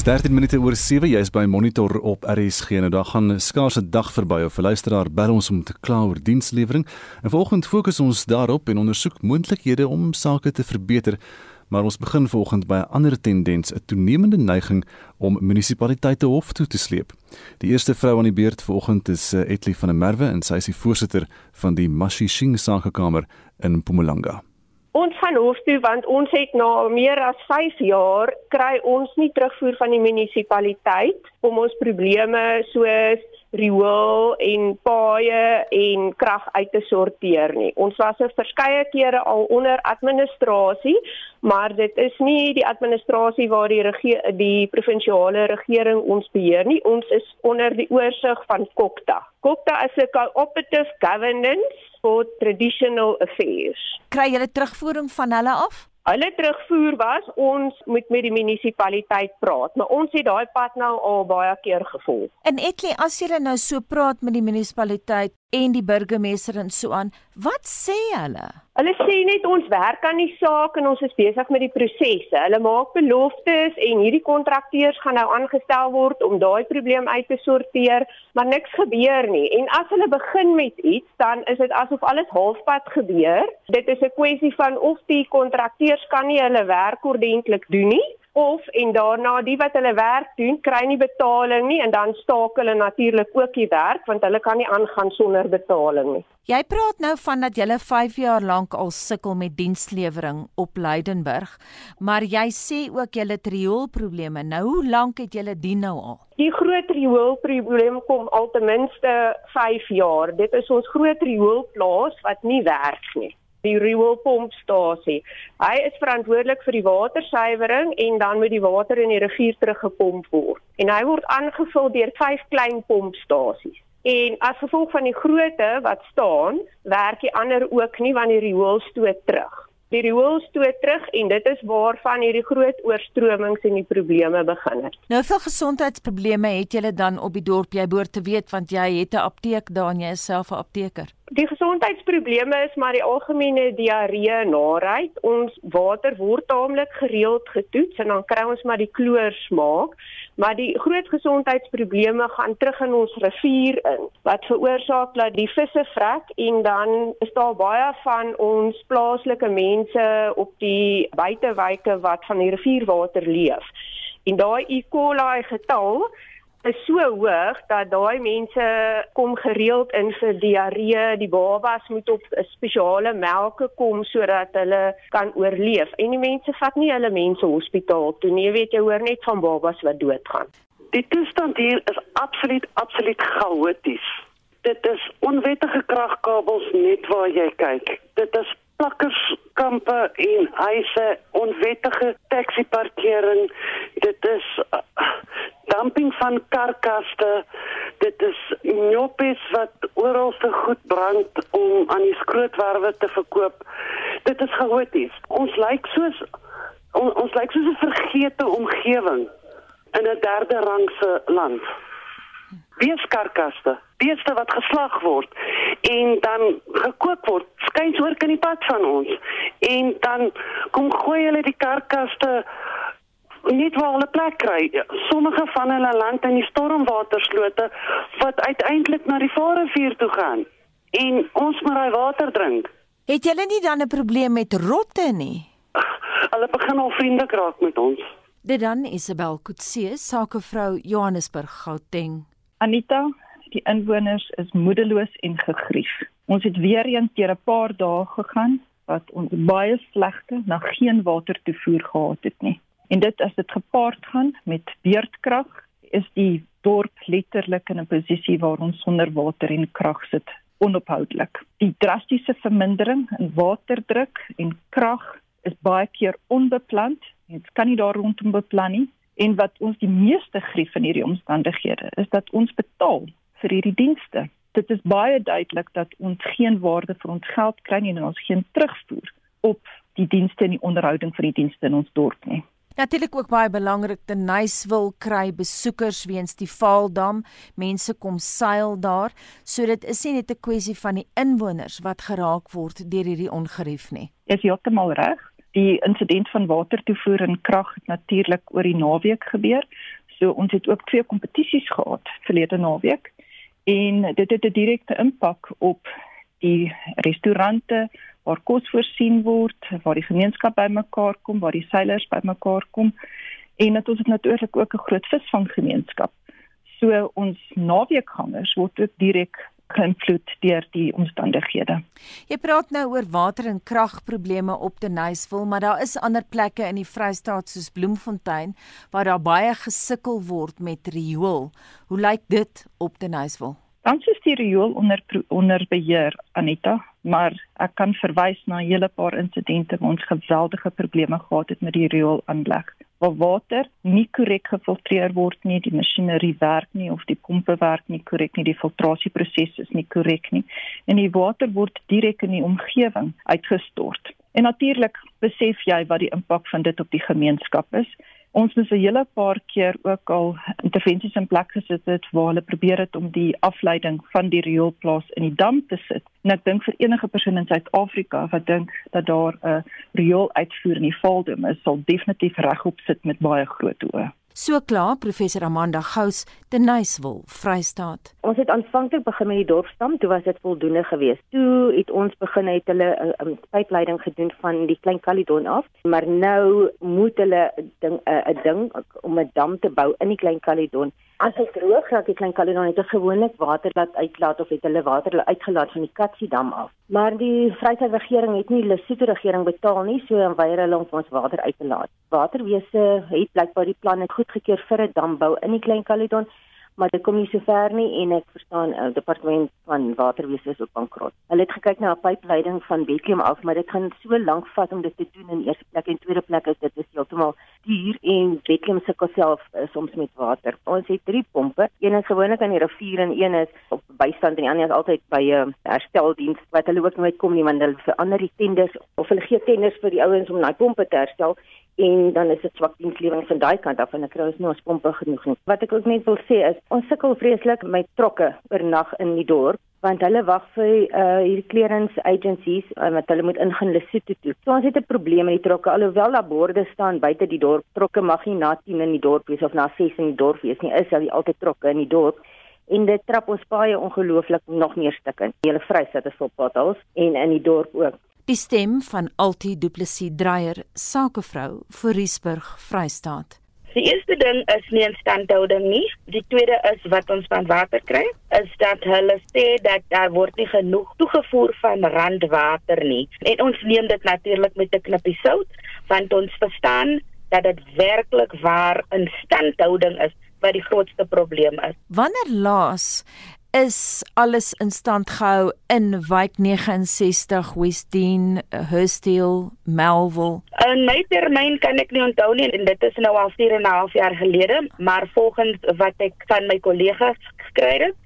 Dis 13 minute oor 7. Jy is by Monitor op RSG. Nou daar gaan skaars 'n dag verby of luisteraar bel ons om te kla oor dienslewering. En vanoggend fokus ons daarop en ondersoek moontlikhede om sake te verbeter. Maar ons begin vanoggend by 'n ander tendens, 'n toenemende neiging om munisipaliteite hof toe te sleep. Die eerste vrou aan die beurt vanoggend is eh, Etli van der Merwe en sy is die voorsitter van die Mashishing Sakekamer in Mpumalanga. Ons gaan hof toe want ons het na meer as 5 jaar kry ons nie terugvoer van die munisipaliteit om ons probleme soos riool en paaie en krag uit te sorteer nie. Ons was 'n verskeie kere al onder administrasie, maar dit is nie die administrasie waar die regie die provinsiale regering ons beheer nie. Ons is onder die oorsig van Kokta. Kokta is 'n cooperative governance for traditional affairs. Kry jy terugvoering van hulle af? Hulle terugvoer was ons moet met die munisipaliteit praat, maar ons het daai pad nou al baie keer gevolg. En Etli, as jy nou so praat met die munisipaliteit en die burgemeester en so aan, wat sê hulle? Hulle sê net ons werk aan die saak en ons is besig met die prosesse. Hulle maak beloftes en hierdie kontrakteurs gaan nou aangestel word om daai probleem uit te sorteer, maar niks gebeur nie. En as hulle begin met iets, dan is dit asof alles halfpad gebeur. Dit is 'n kwessie van of die kontrakteurs kan nie hulle werk ordentlik doen nie of en daarna die wat hulle werk doen kry nie betaling nie en dan staak hulle natuurlik ook die werk want hulle kan nie aangaan sonder betaling nie. Jy praat nou van dat jy 5 jaar lank al sukkel met dienslewering op Leidenburg, maar jy sê ook jy het rioolprobleme. Nou hoe lank het jy dit nou al? Die groot rioolprobleem kom al ten minste 5 jaar. Dit is ons groot rioolplaas wat nie werk nie die rioolpompstasie. Hy is verantwoordelik vir die watersuiwering en dan moet die water in die rivier teruggepomp word. En hy word aangevul deur vyf klein pompstasies. En as gevolg van die grootte wat staan, werk die ander ook nie want die riool stoot terug. Die riool stoot terug en dit is waarvan hierdie groot oorstromings en die probleme begin het. Nou vir gesondheidsprobleme het julle dan op die dorp jy behoort te weet want jy het 'n apteek daar en jy is self 'n apteker. Die gesondheidsprobleme is maar die algemene diarree naait. Ons water word taamlik gereeld getoets en dan kry ons maar die kloor smaak, maar die groot gesondheidsprobleme gaan terug in ons rivier in wat veroorsaak dat die visse vrek en dan is daar baie van ons plaaslike mense op die buitewyke wat van die rivierwater leef. En daai E. coli getal is so hoog dat daai mense kom gereeld in vir diarree, die babas moet op 'n spesiale melke kom sodat hulle kan oorleef. En die mense vat nie hulle mense hospitaal toe nie, jy weet jy hoor net van babas wat doodgaan. Die toestand hier is absoluut absoluut chaoties. Dit is onwettige kragkabels net waar jy kyk. Dit is plakkerskampe en huise, onwettige taxi-parkering. Dit is uh, dumping van karkaste. Dit is njopies wat oral se goed brand om aan die skrootwerwe te verkoop. Dit is chaoties. Ons lyk soos on, ons lyk soos 'n vergete omgewing in 'n derde rangse land. Beeskarkaste, beeste wat geslag word en dan gekook word, skuins oor kan die pad van ons. En dan kom gooi hulle die karkaste net waar hulle plek kry. Sommige van hulle land in die stormwaterslote wat uiteindelik na die Vaalrivier toe gaan en ons moet daai water drink. Het julle nie dan 'n probleem met rotte nie? Hulle begin al vriendelik raak met ons. Dit dan Isabel Kutse, sakevrou Johannesburg Gauteng. Anita, die inwoners is moedeloos en gegrief. Ons het weer eens deur 'n paar dae gegaan wat ons baie slegte na geen water toevoer gehad het nie. En dit as dit gepaard gaan met beurtkrag, is die dorp letterlik in 'n posisie waar ons sonder water en krag sit onophoudelik. Die drastiese vermindering in waterdruk en krag is baie keer onbepland. Dit kan nie daar rondom beplan nie. En wat ons die meeste grief in hierdie omstandighede is dat ons betaal vir hierdie dienste. Dit is baie duidelik dat ons geen waarde vir ons geld kry nie en ons geen terugvoer op die dienste en die onderhouding van die dienste in ons dorp nie. Natuurlik ook baie belangrik te Nice wil kry besoekers weens die Vaaldam. Mense kom seil daar, so dit is nie net 'n kwessie van die inwoners wat geraak word deur hierdie ongerief nie. Is heeltemal reg. Die insident van watertoevoer en krag het natuurlik oor die naweek gebeur. So ons het ook twee kompetisies gehad verlede naweek en dit het 'n direkte impak op die restaurante waar kos voorsien word, waar die gemeenskap bymekaar kom, waar die seilers bymekaar kom en dit ons het natuurlik ook 'n groot visvanggemeenskap. So ons naweekgangers word ook direk geïnvloed deur die omstandighede. Jy praat nou oor water en kragprobleme op Denysville, maar daar is ander plekke in die Vrystaat soos Bloemfontein waar daar baie gesukkel word met riool. Hoe lyk dit op Denysville? Dan is die riool onder onder beheer Anita, maar ek kan verwys na 'n hele paar insidente waar ons geweldige probleme gehad het met die rioolaanleg waar water nie korrek gefiltreer word nie, die masjinerie werk nie of die pompe werk nie korrek nie, die filtrasieproses is nie korrek nie en die water word direk in die omgewing uitgestort. En natuurlik besef jy wat die impak van dit op die gemeenskap is. Ons het 'n hele paar keer ook al intervensies in plek gesit het waar hulle probeer het om die afleiding van die rioolplaas in die dam te sit. En ek dink vir enige persoon in Suid-Afrika wat dink dat daar 'n riool uitvoer in die Valdam is, sal definitief regop sit met baie groot oë. So klaar professor Amanda Gous te Nyswil, Vrystaat. Ons het aanvanklik begin met die dorpstam, toe was dit voldoende geweest. Toe het ons begin het hulle 'n uh, um, pypleiding gedoen van die Klein Caledon af, maar nou moet hulle 'n ding 'n uh, ding om 'n dam te bou in die Klein Caledon. As dit droog raak, die Klein Caledon het gewoonlik water laat uitlaat of het hulle water hulle uitgelaat van die Katsi dam af. Maar die Vryheid regering het nie Lesotho regering betaal nie, so en weier hulle om ons water uit te laat. Waterwese het blykbaar die plan goedgekeur vir 'n dambou in die Klein Caledon maar dit kom nie so ver nie en ek verstaan die uh, departement van waterwese is ook bankrot. Hulle het gekyk na 'n pypleiding van Bethlehem af, maar dit gaan so lank vat om dit te doen in eerste plek en tweede plek is dit is heeltemal duur en Bethlehem se self uh, soms met water. Ons het drie pompe, een is gewoonlik aan die rivier en een is op bystand en die ander is altyd by 'n uh, hersteldiens wat hulle ook nooit kom nie want hulle verander die tenders of hulle gee tenders vir die ouens om daai pompe te herstel en dan is dit swak dienslewering van daai kant af en ek kry ons nie ons pompe genoeg nie. Wat ek ook net wil sê is ons sukkel vreeslik met trokke oornag in die dorp want hulle wag vir uh hierdie clearance agencies uh, wat hulle moet ingaan Lesotho toe. So ons het 'n probleem met die trokke alhoewel daar borde staan buite die dorp. Trokke mag nie na 10 in die dorp wees of na 6 in die dorp wees nie. Is al die altyd trokke in die dorp en dit trap ons baie ongelooflik nog meer stukkend. Hele Vryheid is vol potholes en in die dorp ook. Die stem van Altie Du Plessis Dreyer, sakevrou vir Riesburg, Vrystaat. Die eerste ding is nie instandhouding nie. Die tweede is wat ons van water kry, is dat hulle sê dat daar word nie genoeg toegevoer van randwater nie. En ons neem dit natuurlik met 'n knippie sout, want ons verstaan dat dit werklik waar instandhouding is wat die grootste probleem is. Wanneer laas is alles in stand gehou in wijk 69 Westdene Hurstel Melville. In my termyn kan ek nie onthou nie en dit is nou al 4 en 'n half jaar gelede, maar volgens wat ek van my kollegas gekry het,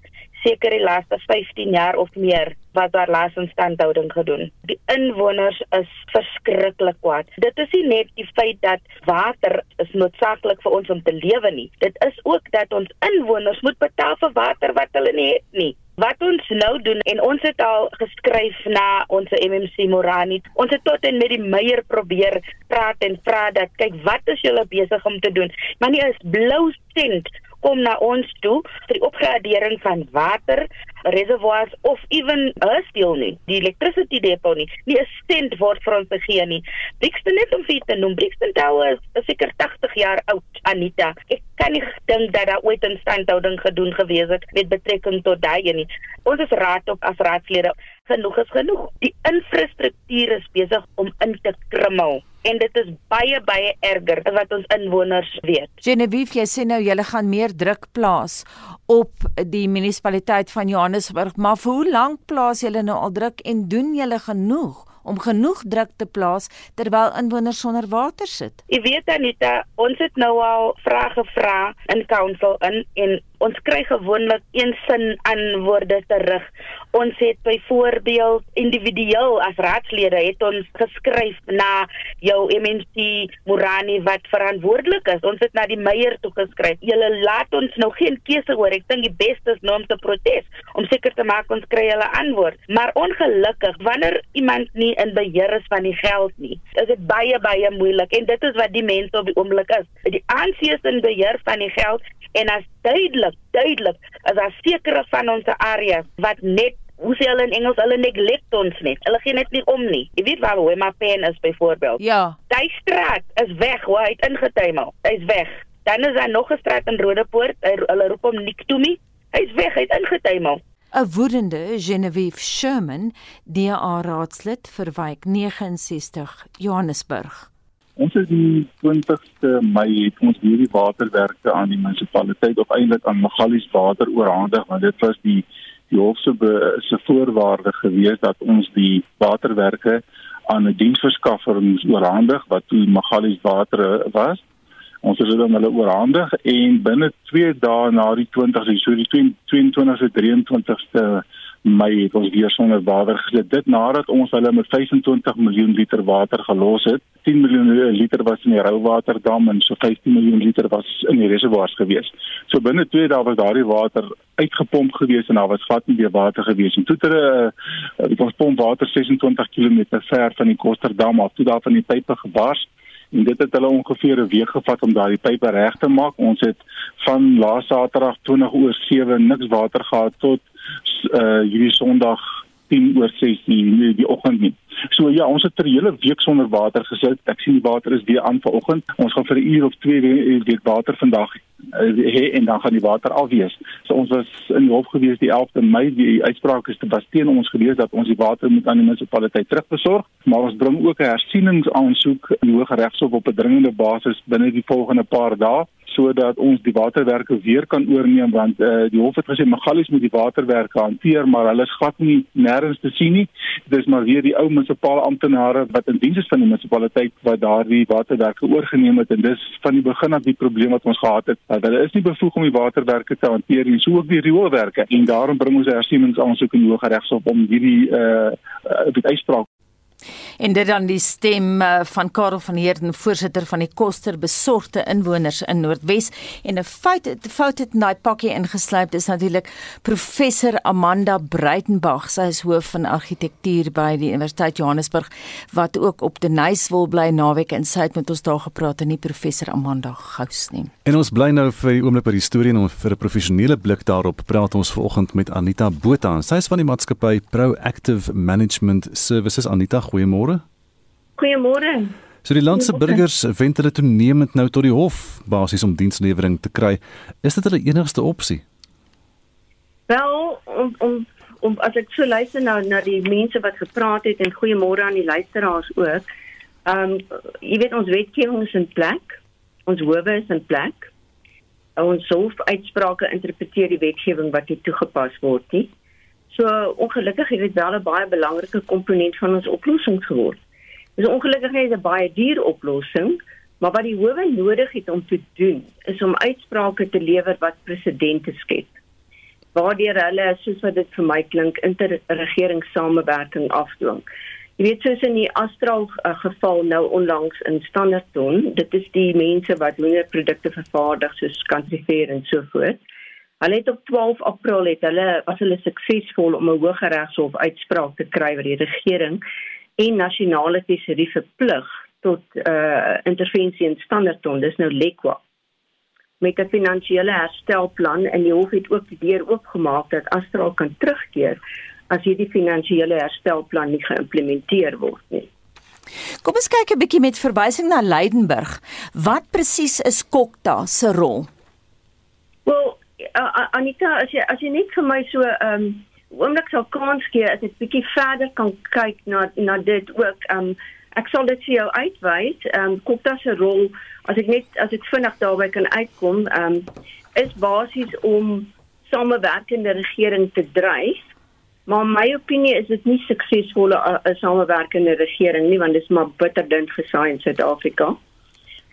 seker die laaste 15 jaar of meer wat daar laas instandhouding gedoen. Die inwoners is verskriklik kwaad. Dit is nie net die feit dat water is noodsaaklik vir ons om te lewe nie. Dit is ook dat ons inwoners moet betaal vir water wat hulle nie het nie. Wat ons nou doen en ons het al geskryf na ons MMC Morani. Ons het tot en met die meier probeer praat en vra dat kyk wat is julle besig om te doen? Maar nie is blou sent kom na ons toe vir die opgradering van water reservoirs of even 'n steel nie die electricity depot nie. Nie 'n sent word vir ons gegee nie. Brixton net om vir te noem Brixton Tower is seker 80 jaar oud Anita. Ek kan nie dink dat daar ooit 'n standhouding gedoen gewees het met betrekking tot daai nie. Ons is raad op as raadslede genoeg is genoeg die infrastruktuur is besig om in te krummel en dit is baie baie erger as wat ons inwoners weet. Genevieve, jy sê nou julle gaan meer druk plaas op die munisipaliteit van Johannesburg, maar vir hoe lank plaas julle nou al druk en doen julle genoeg? om genoeg druk te plaas terwyl inwoners sonder water sit. Jy weet Anita, ons het nou al vrae gevra in council in en ons kry gewoonlik een sin antwoorde terug Ons het byvoorbeeld individueel as raadslede het ons geskryf na jou MMC Morani wat verantwoordelik is. Ons het na die meier toe geskryf. Julle laat ons nou geen keuse oor. Ek dink die beste is nou om te protes om seker te maak ons kry hulle antwoord. Maar ongelukkig wanneer iemand nie in beheer is van die geld nie, is dit baie baie moeilik en dit is wat die mense op die oomblik is. Die ANC is in beheer van die geld en as duidelik duidelik as daar sekere van ons areas wat net hoe sê hulle in Engels hulle neglect ons net. Hulle gee net nie om nie. Jy weet waar hoe my pen is byvoorbeeld. Ja. Daai straat is weg hoe hy het ingetuimel. Hy's weg. Dan is daar nog 'n straat in Rodepoort hulle roep hom Niktumi hy's weg hy't ingetuimel. 'n woedende Genevieve Sherman DA raadslid vir wijk 69 Johannesburg Ons het die 20ste Mei het ons hierdie waterwerke aan die munisipaliteit of eintlik aan Magalies Water oorhandig want dit was die die hoofse se voorwaarde gewees dat ons die waterwerke aan 'n diensverskaffer moes oorhandig wat toe Magalies Water was. Ons het dit aan hulle oorhandig en binne 2 dae na die 20ste, so die 22ste 23ste Mei het ons weer sonder water gesit. Dit nadat ons hulle met 25 miljoen liter water gelos het. 10 miljoen liter was in die Rouwaterdam en so 15 miljoen liter was in die reservoirs gewees. So binne 2 dae was daardie water uitgepomp gewees en daar was glad nie meer water gewees. En toe het hulle uh, ons pomp water 26 km ver van die Kosterdam af toe daar van die pype gebars en dit het hulle ongeveer 'n week gevat om daardie pype reg te maak. Ons het van laas Saterdag 20 oor 7 niks water gehad tot uh hierdie Sondag 10 oor 6 die die, die oggend nie. So ja, ons het vir 'n hele week sonder water gesit. Ek sien die water is weer aan vanoggend. Ons gaan vir 'n uur of 2 weer water vandag uh, hê en dan gaan die water afwees. So ons was in die hof gewees die 11de Mei die uitspraak is te was teen ons gewees dat ons die water moet aan die munisipaliteit terugbesorg, maar ons bring ook 'n hersieningsaansoek in die Hooggeregshof op 'n dringende basis binne die volgende paar dae sodat ons die waterwerke weer kan oorneem want uh, die hof het gesê Magalies moet die waterwerke hanteer maar hulle is glad nie nêrens te sien nie dis maar weer die ou munisipale amptenare wat in diens is van die munisipaliteit wat daardie waterwerke oorgeneem het. En dis van die begin af die probleem wat ons gehad het. Dat hulle is nie bevoeg om die waterwerke te hanteer nie so ook die rioolwerke. En daarom bring ons 'n hersieningsaansoek in die Hooggeregshof om hierdie uh, uh, die uitspraak En dit dan die stem uh, van Karel van Heerden, voorsitter van die Koster Besorgde Inwoners in Noordwes en 'n fout het fout het in daai pakkie ingeslyp is natuurlik professor Amanda Breitenberg. Sy is hoof van argitektuur by die Universiteit Johannesburg wat ook op Denys wil bly naweek en sy het met ons daar gepraat en nie professor Amanda Gous nie. En ons bly nou vir die oomblik by die storie en vir 'n professionele blik daarop praat ons vanoggend met Anita Botha. Sy is van die maatskappy Proactive Management Services. Anita, goeiemôre. Goeiemôre. So die landse burgers wend hulle toenemend nou tot die hof basies om dienslewering te kry. Is dit hulle enigste opsie? Wel, om om om as ek so luister nou na die mense wat gepraat het en goeiemôre aan die luisteraars ook. Ehm um, jy weet ons wetgewing is in plek. Ons howe is in plek. Ons hof uitsprake interpreteer die wetgewing wat hier toegepas word nie. So ongelukkig het dit wel 'n baie belangrike komponent van ons oplossing geword. Dis ongelukkig net 'n baie duur oplossing, maar wat die howe nodig het om te doen is om uitsprake te lewer wat presedente skep. Waardeur hulle soos wat dit vir my klink interregeringssamewerking afdwing. Jy weet soos in die Astral uh, geval nou onlangs in Standerton, dit is die mense wat hoenderprodukte vervaardig soos Cantrifair en so voort. Hulle het op 12 April het hulle was hulle suksesvol om 'n hoë regshof uitspraak te kry wat die regering en nasionale tesorie verplig tot uh intervensie in Standerton dis nou Lekwa met 'n finansiële herstelplan en die hof het ook die deur oopgemaak dat Astral kan terugkeer as hierdie finansiële herstelplan nie geïmplementeer word nie. Kom ons kyk 'n bietjie met verwysing na Leidenburg. Wat presies is Kokta se rol? Wel, uh, Anita, as jy as jy net vir my so ehm um, oomblik sal kans gee as ek bietjie verder kan kyk na na dit ook um ek sal dit vir jou uitwys. Um Kopta se rol as ek net as ek vinnig daarby kan uitkom um is basies om samewerkende regering te dryf. Maar my opinie is dit nie suksesvolle 'n samewerkende regering nie want dit is maar bitter dun gesaai in Suid-Afrika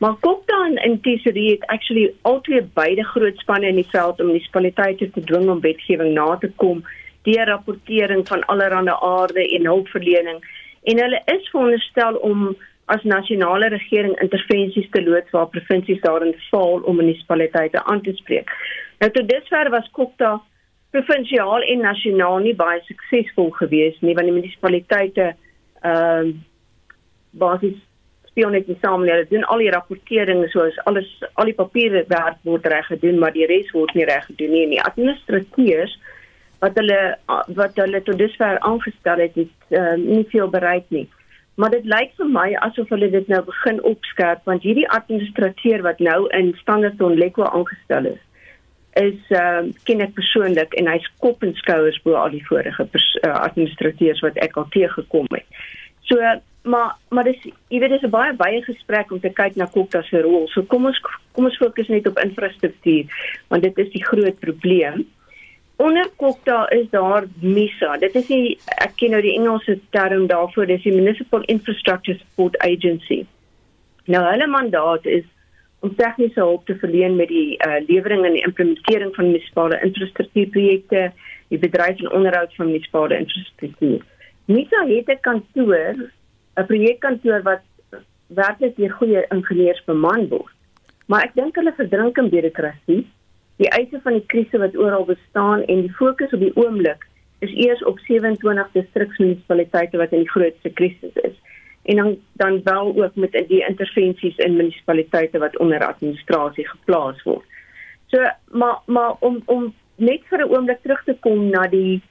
Maar Kopta en, en Tesorie het actually altyd beide groot spanne in die veld om munisipaliteite te dwing om wetgewing na te kom deurrapportering van allerlei aarde en hulpverlening en hulle is veronderstel om as nasionale regering intervensies te loods waar provinsies daarin val om munisipaliteite aan te spreek. Nou tot dusver was Kokta provinsiaal en nasionaal nie baie suksesvol gewees nie want die munisipaliteite ehm uh, basies speel net nie saam nie. Hulle doen al die rapportering soos alles al die papiere werk word reg gedoen, maar die res word nie reg gedoen nie. En die administrateurs wat hulle wat hulle tot dusver aangestel het, het uh, nie veel bereik nie. Maar dit lyk vir my asof hulle dit nou begin opskerp want hierdie administrateur wat nou in Standerton Lekwa aangestel is is uh, ken ek persoonlik en hy's kop en skouers bo al die vorige uh, administrateurs wat ek al teëgekom het. So maar maar dis jy weet dis 'n baie baie gesprek om te kyk na Kokta se rol. So kom ons kom ons fokus net op infrastruktuur want dit is die groot probleem. Onder Kokta is daar MISA. Dit is die ek ken nou die Engelse term daarvoor, dis die Municipal Infrastructure Support Agency. Nou hulle mandaat is om tegniese hulp te verleen met die uh, lewering en die implementering van munisipale infrastruktuurprojekte, die bedryf en onderhoud van munisipale infrastruktuur. MISA het 'n kantoor 'n projekkantoor wat werklik deur goeie ingenieurs beman word. Maar ek dink hulle verdrink in birokrasie, die eise van die krisis wat oral bestaan en die fokus op die oomblik is eers op 27 distriksmunisipaliteite wat in die grootste krisis is. En dan dan wel ook met die intervensies in munisipaliteite wat onder administrasie geplaas word. So maar maar om om net vir 'n oomblik terug te kom na die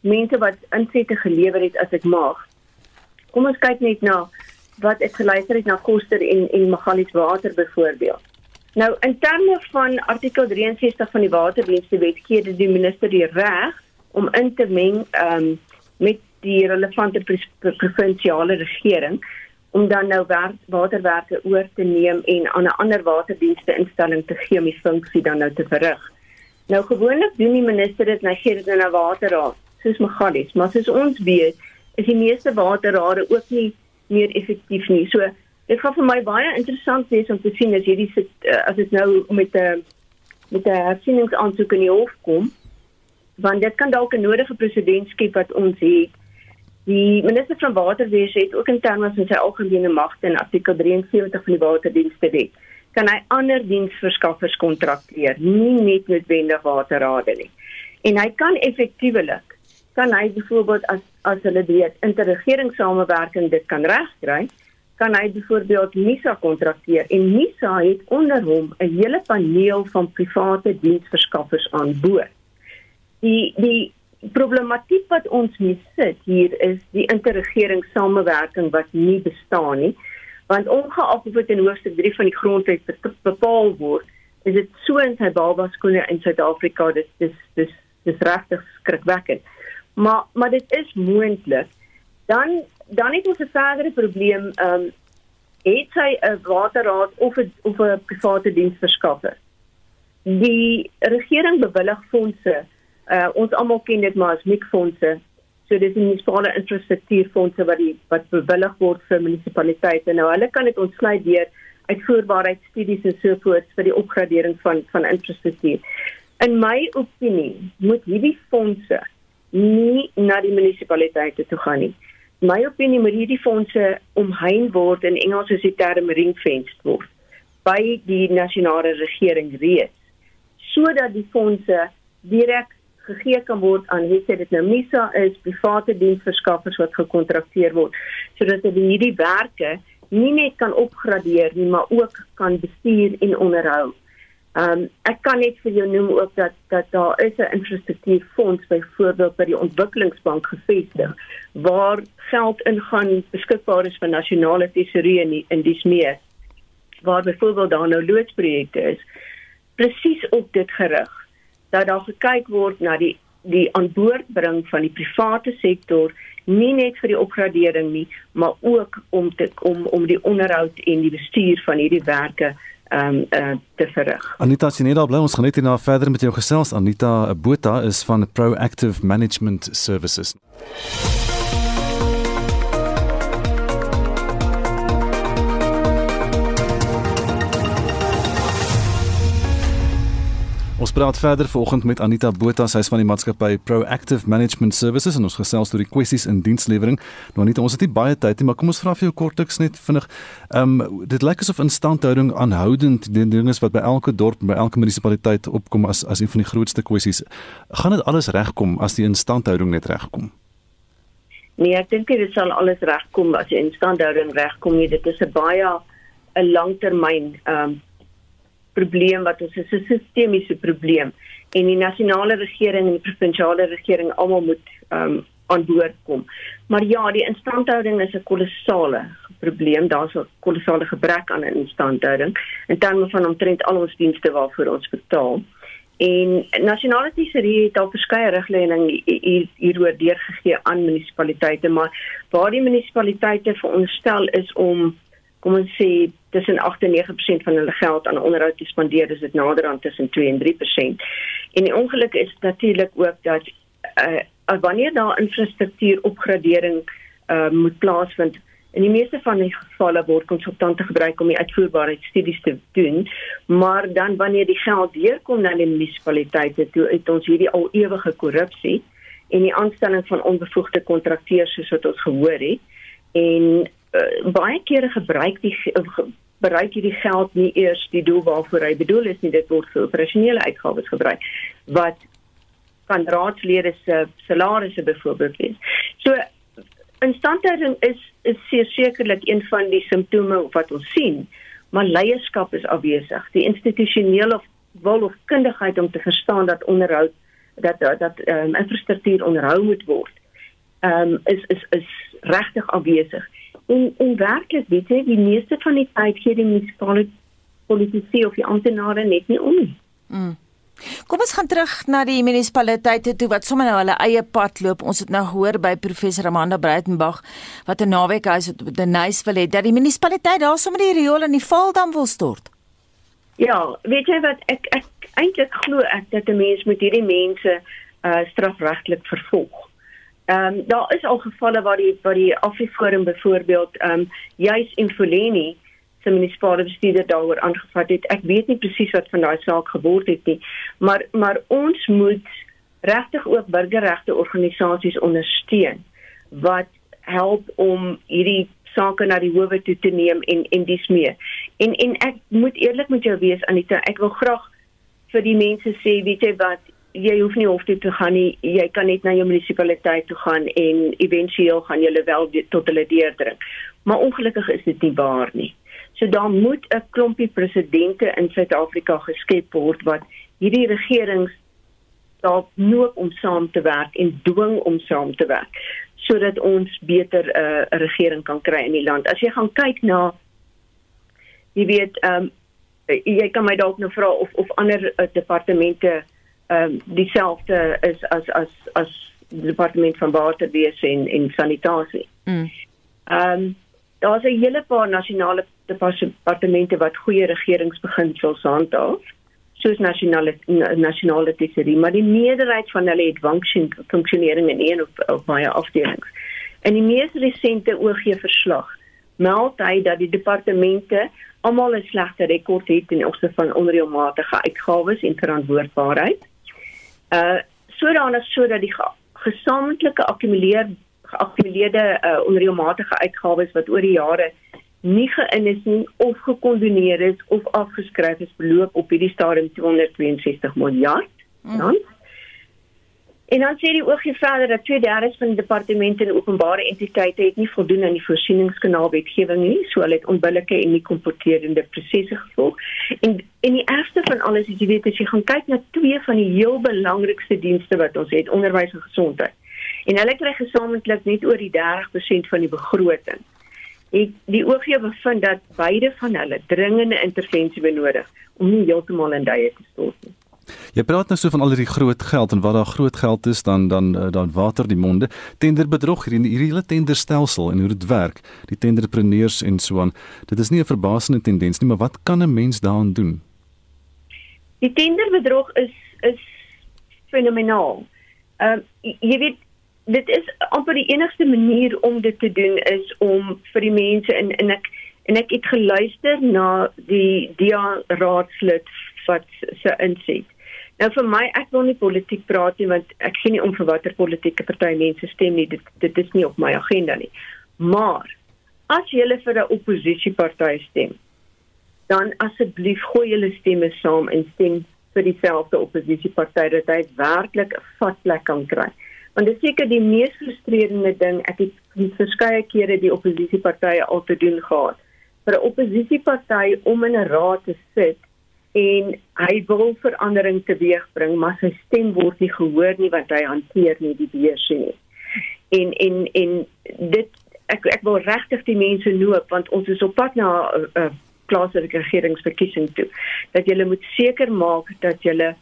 mense wat insette gelewer het as ek mag kom ons kyk net na wat ek geluister het na Koster en en Magalies water byvoorbeeld. Nou in terme van artikel 63 van die waterdienste wet gee dit die minister die reg om in te meng um, met die relevante provinsiale regering om dan nou waterwerke oor te neem en aan 'n ander waterdienste instelling te gee om die funksie dan nou te verrig. Nou gewoonlik doen die minister dit nou gee dit nou na waterraad soos Magalies, maar soos ons weet is die meeste waterrade ook nie meer effektief nie. So dit gaan vir my baie interessant wees om te sien as hierdie sit uh, as dit nou met 'n uh, met 'n hersieningsaansoek in die hof kom want dit kan dalk 'n nodige presedent skep wat ons het. Die minister van waterwese het ook in terme van sy algemene magte in artikel 73 van die waterdienste wet kan hy ander diensverskaffers kontrakteer, nie net noodwendig waterrade nie. En hy kan effektiewelik kan hy byvoorbeeld as as hulle weet interregeringssamewerking dit kan regkry, kan hy byvoorbeeld MISA kontrakteer en MISA het onder hom 'n hele paneel van private diensverskaffers aan boord. Die die problematiek wat ons mee sit hier is die interregeringssamewerking wat nie bestaan nie. Want ongeag of dit in hoofstuk 3 van die grondwet bepaal word, is dit so in sy baba skoene in Suid-Afrika, dis dis dis dis regtig skrikwekkend maar maar dit is moontlik. Dan dan het ons 'n verdere probleem ehm um, het sy 'n waterraad of 'n of 'n private diensverskaffer. Die regering bewillig fondse. Uh, ons almal ken dit maar as mikfondse. So dis die munisipale infrastruktuurfondse wat die wat bewillig word vir munisipaliteite. Nou hulle kan dit ontsluit deur uitvoerbaarheidstudies en so voort vir die opgradering van van infrastruktuur. In my opinie moet hierdie fondse nie na die munisipaliteite toe gaan nie. My opinie moet hierdie fondse omheind word in Engels is die term ring-fenced word by die nasionale regering reeds sodat die fondse direk gegee kan word aan wie sê dit nou MISA is private diensverskaffers wat gekontrakteer word sodat hulle hierdie werke nie net kan opgradeer nie maar ook kan bestuur en onderhou. Ehm um, ek kan net vir jou noem ook dat dat daar is 'n infrastruktuurfonds byvoorbeeld by die ontwikkelingsbank gevestig waar geld ingaan beskikbaar is vir nasionale tesorie in in die smeer waar byvoorbeeld daar nou loodsprojekte is. Presies op dit gerig dat daar gekyk word na die die aanboordbring van die private sektor nie net vir die opgradering nie maar ook om te om om die onderhoud en die bestuur van hierdie werke um, uh, te verrig. Anita Sineda bly ons gaan net hierna verder met jou gesels. Anita Botha is van Proactive Management Services. Ons praat verder vanoggend met Anita Botha, sy is van die maatskappy Proactive Management Services en ons gesels oor die kwessies in dienslewering. Nou Anita, ons het nie baie tyd nie, maar kom ons vra vir jou kortliks net vinnig. Ehm um, dit lyk asof instandhouding aanhoudend die ding is wat by elke dorp, by elke munisipaliteit opkom as as een van die grootste kwessies. Gaan dit alles regkom as die instandhouding net regkom? Nee, ek dink dit sal alles regkom as die instandhouding regkom. Dit is 'n baie 'n langtermyn ehm um, probleem wat ons is 'n sistemiese probleem en die nasionale regering en die provinsiale regering almal moet um, aan boord kom. Maar ja, die instandhouding is 'n kolossale probleem. Daar's 'n kolossale gebrek aan instandhouding in terme van omtrent al ons dienste waarvoor ons betaal. En nasionale tesorie het al verskeie riglyne hier hieroor deurgegee aan munisipaliteite, maar waar die munisipaliteite veronderstel is om kom ons sê tussen 8 en 9% van hulle geld aan onderhoud te spandeer, dis dit nader aan tussen 2 en 3%. En die ongeluk is natuurlik ook dat uh wanneer daar infrastruktuur opgradering uh moet plaasvind, in die meeste van die gevalle word konsultante gebruik om die uitvoerbaarheidstudies te doen, maar dan wanneer die geld deurkom na die munisipaliteite, toe het ons hierdie al ewige korrupsie en die aanstelling van onbevoegde kontrakteurs soos wat ons gehoor het en uh, baie kere gebruik die uh, bereik hierdie geld nie eers die doel waarvoor hy bedoel is nie dit word vir operasionele uitgawes gebruik wat kan raadslede se salarisse byvoorbeeld wees. So instandhouding is is sekerlik een van die simptome wat ons sien, maar leierskap is afwesig. Die institusionele wil of kundigheid om te verstaan dat onderhoud dat dat ehm um, infrastruktuur onderhou moet word. Ehm um, is is is regtig afwesig. En en werklik weet jy die meeste van die tyd gee die munisipale politici of die amptenare net nie om nie. Mm. Kom ons gaan terug na die munisipaliteite toe wat sommer nou hulle eie pad loop. Ons het nou gehoor by professor Amanda Breitenberg wat 'n naweek huis op die Nice wil hê dat die munisipaliteit daar sommer die riool in die Valdam wil stort. Ja, weet jy wat ek ek eintlik glo ek dat 'n mens moet hierdie mense uh strafregtelik vervolg. Ehm um, daar is al gevalle waar die waar die Afriforum byvoorbeeld ehm um, juis in Foleni se munisipale bestuurder daaroor aangevat het. Ek weet nie presies wat van daai saak geword het nie, maar maar ons moet regtig ook burgerregte organisasies ondersteun wat help om hierdie sake na die howe toe te neem en en dis meer. En en ek moet eerlik met jou wees Anita, ek wil graag vir die mense sê, weet jy wat, jy hoef nie hof toe te gaan nie. Jy kan net na jou munisipaliteit toe gaan en éventueel gaan julle wel tot hulle deurdruk. Maar ongelukkig is dit nie waar nie. So daar moet 'n klompie presidente in Suid-Afrika geskep word wat hierdie regerings daar noop om saam te werk en dwing om saam te werk sodat ons beter eh, 'n uh, regering kan kry in die land. As jy gaan kyk na jy weet ehm um, jy kan my dalk nou vra of of ander uh, departemente ehm um, dieselfde is as as as die departement van waterwese en en sanitasie. Mm. Ehm mm. um, daar's 'n hele paar nasionale departemente wat goeie regeringsbeginsels handhaaf soos nasionale nasionale tesorie maar die meerderheid van hulle het funksionering in een of, of baie afdelings. In die mees resente OG verslag meld hy dat die departemente almal 'n slegte rekord het in opsigte van onreëlmatige uitgawes en verantwoordbaarheid uh sodanig sodat die gesamentlike akkumuleer geakkumuleerde uh, onreëlmatige uitgawes wat oor die jare nie geïn is nie of gekondoneer is of afgeskryf is beloop op hierdie stadium 262 miljard. Mm. En dan sê die oogie verder dat twee derde van die departemente en openbare entiteite het nie voldoen aan die voorsieningskanaal wetgewing nie, so hulle het onbillike en nie komporterende prosesse gevolg. En en die ergste van alles is jy weet as jy gaan kyk na twee van die heel belangrikste dienste wat ons het, onderwys en gesondheid. En hulle kry gesamentlik net oor die 30% van die begroting. Ek die oogie bevind dat beide van hulle dringende intervensie benodig om nie heeltemal in duie te stort nie. Jy praat nou so van al hierdie groot geld en wat daar groot geld is dan dan eh, dan water die monde. Tenderbedrog hierdie hierdie hele tenderstelsel en hoe dit werk, die tenderpreneurs en so aan. Dit is nie 'n verbasende tendens nie, maar wat kan 'n mens daaraan doen? Die tenderbedrog is is fenomenaal. Uh, jy weet dit is amper die enigste manier om dit te doen is om vir die mense in en ek en ek het geluister na die DIA raadslid wat se inset Nou vir my ek wil nie politiek praat nie want ek sien nie om vir watter politieke party mense stem nie. Dit dit is nie op my agenda nie. Maar as jy vir 'n oppositieparty stem, dan asseblief gooi julle stemme saam en stem vir dieselfde oppositieparty dat hy werklik 'n vatplek kan kry. Want dit is seker die mees frustrerende ding. Ek het verskeie kere die oppositiepartye al te doen gehad. Vir 'n oppositieparty om in 'n raad te sit en hy wil verandering teweegbring, maar sy stem word nie gehoor nie want hy hanteer nie die beursie nie. En en en dit ek ek wil regtig die mense noop want ons is op pad na 'n uh, uh, plaaslike regeringsverkiesing toe. Dat jy moet seker maak dat jy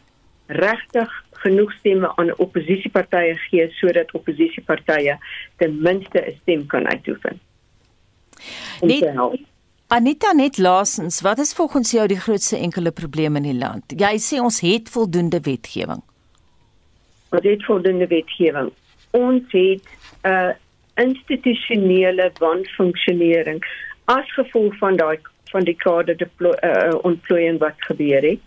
regtig genoeg stemme aan oppositiepartye gee sodat oppositiepartye ten minste 'n stem kan uitoefen. Net Anita net laasens, wat is volgens jou die grootste enkele probleem in die land? Jy sê ons het voldoende wetgewing. Ons het voldoende wetgewing. Ons het 'n uh, institusionele wanfunksionering as gevolg van daai van die kader deploy uh, ontplooiing wat gebeur het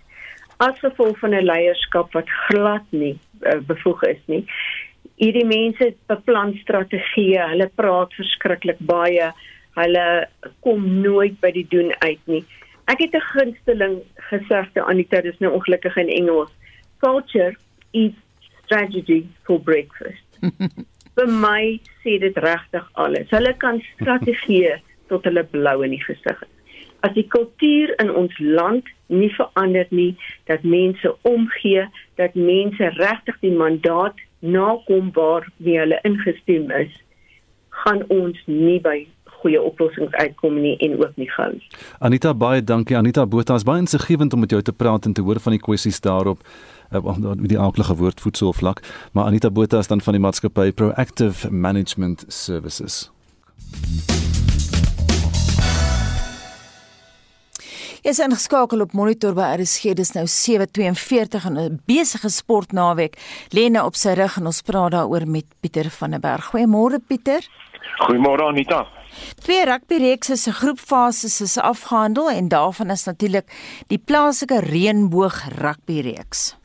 as gevolg van 'n leierskap wat glad nie uh, bevoeg is nie hierdie mense beplan strategieë hulle praat verskriklik baie hulle kom nooit by die doen uit nie ek het 'n gunsteling gesegde Anita dis nou ongelukkig in Engels culture is strategy for breakfast vir my sê dit regtig alles. Hulle kan strategieë tot hulle blou in die gesig. As die kultuur in ons land nie verander nie, dat mense omgee, dat mense regtig die mandaat nakom waar wie hulle ingestem is, gaan ons nie by goeie oplossings uitkom nie en ook nie gou. Anita baie dankie Anita Botha, is baie insiggewend om met jou te praat en te hoor van die kwessies daarop uh, die aardige woord voedselvlak, maar Anita Botha is dan van die maatskappy Proactive Management Services. Is en geskakel op monitor by RSG dis nou 7:42 en 'n besige sportnaweek lê nou op sy rug en ons praat daaroor met Pieter van der Berg. Goeiemôre Pieter. Goeiemôre Anita. Twee rugbyreekse se groepfases is afgehandel en daarvan is natuurlik die plaaslike reënboog rugbyreeks.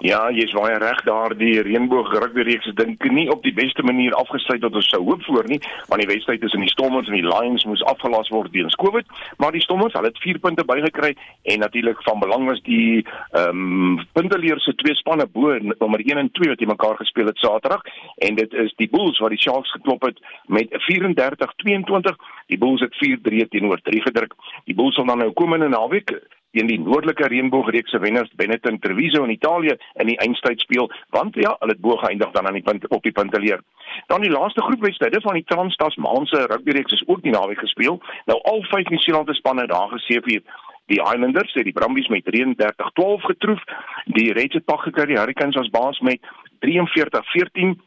Ja, jy's baie reg daar die reënboog rugbyreeks dink nie op die beste manier afgesluit wat ons sou hoop voor nie, want die wedstryd tussen die Stormers en die Lions moes afgelas word weens Covid, maar die Stormers, hulle het 4 punte bygekry en natuurlik van belang was die ehm um, punteleers se twee spanne bo nommer 1 en 2 wat die mekaar gespeel het Saterdag en dit is die Bulls wat die Sharks geklop het met 34-22. Die Bulls het 4-3 teenoor 3 gedruk. Die Bulls sal dan nou komende naweek teen die noordelike reënboogreekse wenners Benetton Treviso in Italië in die eindstryd speel want ja, hulle het bo geëindig dan aan die punt op die punteleer. Dan die laaste groepwedstryde van die Trans-Tasmaanse rugbyreeks is ook die naweek gespeel. Nou al vyf Nieu-Seelandse spanne daar geseëvier. Die Islanders het die Brumbies met 33-12 getroof. Die Reds het pak gekry die Hurricanes as baas met 43-14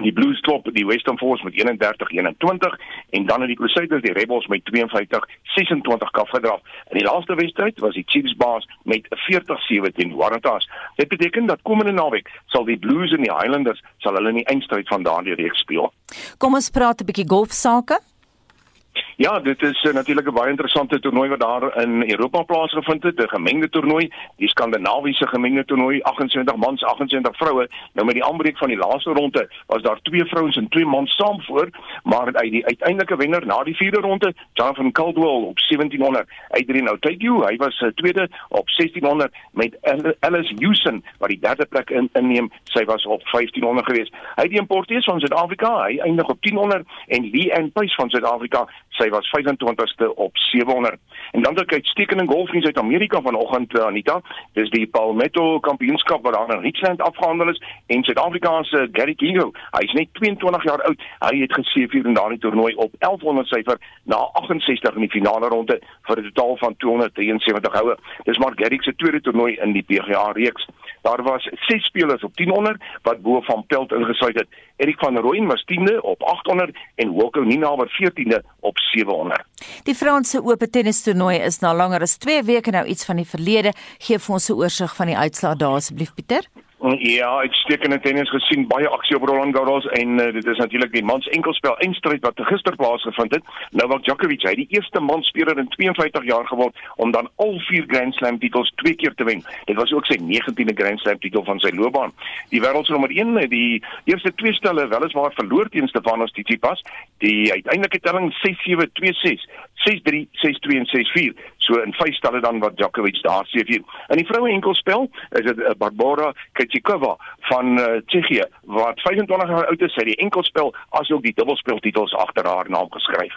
die Blues klop die Western Force met 31-21 en dan het die Crusaders die Rebels met 52-26 kafgedraf. In die laaste wedstryd was die Chiefs baas met 40-7 teen Waratahs. Dit beteken dat komende naweek sal die Blues en die Highlanders sal hulle in die eindstryd van daardie reeks speel. Kom ons praat 'n bietjie golf sake. Ja, dit is uh, natuurlik 'n baie interessante toernooi wat daar in Europa plaasgevind het, 'n gemengde toernooi, die Skandinawiese gemengde toernooi, 78 mans, 78 vroue. Nou met die aanbreek van die laaste ronde was daar twee vrouens en twee mans saam voor, maar uit die uiteindelike wenner na die vierde ronde, Jonathan Caldwell op 1700, Adrian Otaigu, hy was uh, tweede op 1600 met Alice Houston wat die derde plek in, inneem, sy was op 1500 geweest. Hy die importeers van Suid-Afrika, hy eindig op 1000 en Lee Ann Pace van Suid-Afrika sy was 25ste op 700. En dan kyk uitstekende golf in Suid-Amerika vanoggend uh, Anita, dis die Palmetto Kampioenskap wat daar in Richland afgehandel is en Suid-Afrikaanse Gary Kingo, hy is net 22 jaar oud. Hy het geseëvier in daardie toernooi op 1100 syfer na 68 in die finale ronde vir 'n totaal van 273 houe. Dis maar Gary se tweede toernooi in die PGA reeks. Daar was 6 spelers op 1000 wat bo van Pelt ingesluit het. Erik van Rooyen was 10de op 800 en Wilco Ninaber 14de op 700. Die Franse Ope tennis toernooi is na langer as 2 weke nou iets van die verlede. Geef ons 'n oorsig van die uitslae daar asseblief Pieter. Ja, uitstekende tennis gesien, baie aksie op Roland Garros en uh, dit is natuurlik die mans enkelspel eindstryd wat gister plaasgevind het. Novak Djokovic, hy die eerste mansspeler in 52 jaar geword om dan al vier Grand Slam titels twee keer te wen. Dit was ook sy 19de Grand Slam titel van sy loopbaan. Die wêreldnommer 1, die eerste twee stelle weliswaar verloor teen Stefanos Tsitsipas, die uiteindelike telling 6-7, 2-6, 6-3, 6-2 en 6-4. So in vyf stelle dan wat Djokovic daar sê vir. In die vroue enkelspel is dit Barbara Kej Krejcikova van uh, Tsjechië wat 25 jaar oud is, sy het die enkelspel asook die dubbelspel titels agter haar naam geskryf.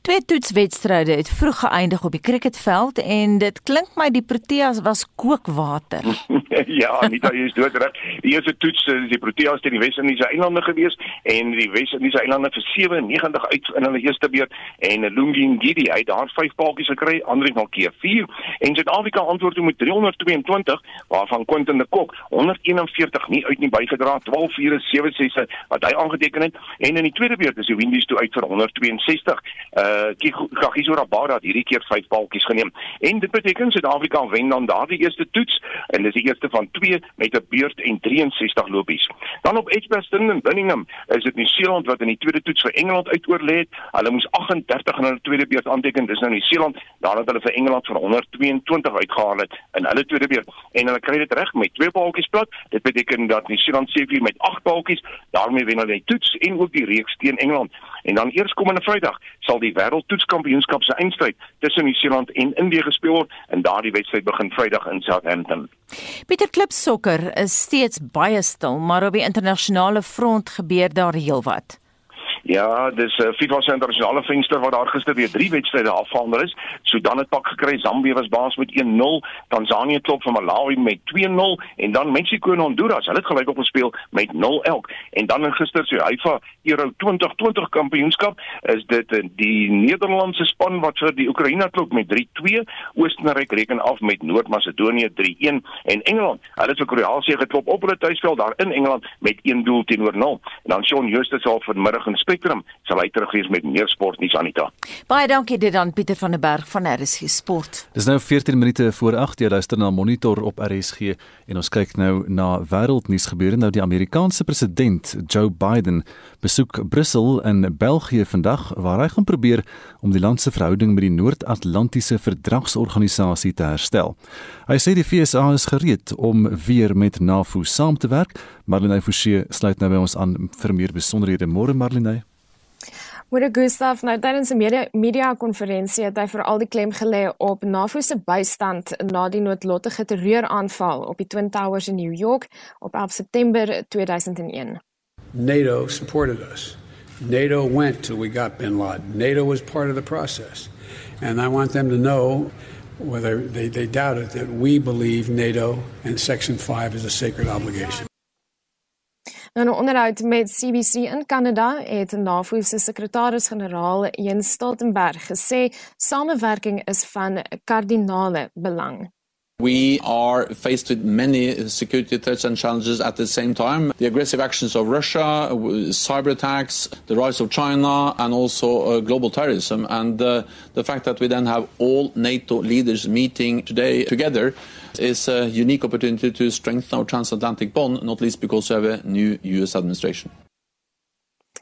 Twee toetswedstryde het vroeg geëindig op die cricketveld en dit klink my die Proteas was kookwater. ja, nie jy is doodreg. Die eerste toets is eh, die Proteas teen die Wes-Indiese Eilande gewees en die Wes-Indiese Eilande vir 97 uit in hulle eerste beurt en Lungi Ngidi het daar 5 paaltjies gekry, Andre nog keer 4 en Suid-Afrika antwoord met 322 waarvan Quentin de Kok 141 nie uit nie bygedra 12 4 7 6 wat hy aangeteken het en in die tweede beurt is die Windies toe uit vir 162 uh Kagiso Rabada hierdie keer vyf paaltjies geneem. En dit beteken Suid-Afrika wen dan daardie eerste toets en dis die eerste van 2 met 'n beurt en 63 lopies. Dan op Edgbaston in Birmingham is dit Nieu-Seeland wat in die tweede toets vir Engeland uitoorlê het. Hulle moes 38 in hulle tweede beurt aanteken. Dis nou Nieu-Seeland nadat hulle vir Engeland vir 122 uitgehaal het in hulle tweede beurt en hulle kry dit reg met twee paaltjies plat. Dit beteken dat Nieu-Seeland seker met 8 paaltjies daarmee wen hulle die toets en ook die reeks teen Engeland. En dan eers komende Vrydag sal die wêreldtoetskampioenskap se eindstryd tussen Nieu-Seeland en Indië gespeel word en daardie wedstryd begin Vrydag in Southampton. Pieter Klip sokker is steeds baie stil, maar op die internasionale front gebeur daar heelwat. Ja, dis 'n uh, FIFA se internasionale venster wat daar gister weer drie wedstryde afhander is. Sudan het pak gekry, Zambië was baas met 1-0, Tanzanië klop van Malawi met 2-0 en dan Mexico en Honduras, hulle het gelyk op gespeel met 0 elk. En dan in gister se FIFA Euro 2020 kampioenskap is dit uh, die Nederlandse span wat vir die Oekraïne klop met 3-2, Oostenryk reken af met Noord-Macedonië 3-1 en Engeland, hulle het vir Kroasie geklop op hulle tuisveld daar in Engeland met 1 doel teenoor 0. En dan Shaun Justus sal vanmiddag in Spectrum sal hy terug wees met meer sport nie Sanita. Baie dankie dit aan Pieter van der Berg van RSG Sport. Dis nou 14 minute voor 8 jy luister na Monitor op RSG en ons kyk nou na wêreldnuus gebeure nou die Amerikaanse president Joe Biden besoek Brussel in België vandag waar hy gaan probeer om die land se verhouding met die Noord-Atlantiese Verdragsorganisasie te herstel. Hy sê die FSA is gereed om weer met NAVO saam te werk. Marlene Forsie sluit nou by ons aan vir meer besonderhede. Môre Marlene. Moeder Gustaf, nou tydens 'n media media konferensie het hy vir al die klem gelê op NAVO se bystand na die noodlottige terreuraanval op die Twin Towers in New York op 11 September 2001. NATO supported us. NATO went till we got bin Laden. NATO was part of the process. And I want them to know whether they, they doubt it that we believe NATO and Section 5 is a sacred obligation. Nou 'n onderhoud met CBC in Kanada het NAVO se sekretaris-generaal Jens Stoltenberg gesê samewerking is van kardinale belang. We are faced with many security threats and challenges at the same time. The aggressive actions of Russia, cyber attacks, the rise of China, and also uh, global terrorism. And uh, the fact that we then have all NATO leaders meeting today together is a unique opportunity to strengthen our transatlantic bond, not least because we have a new US administration.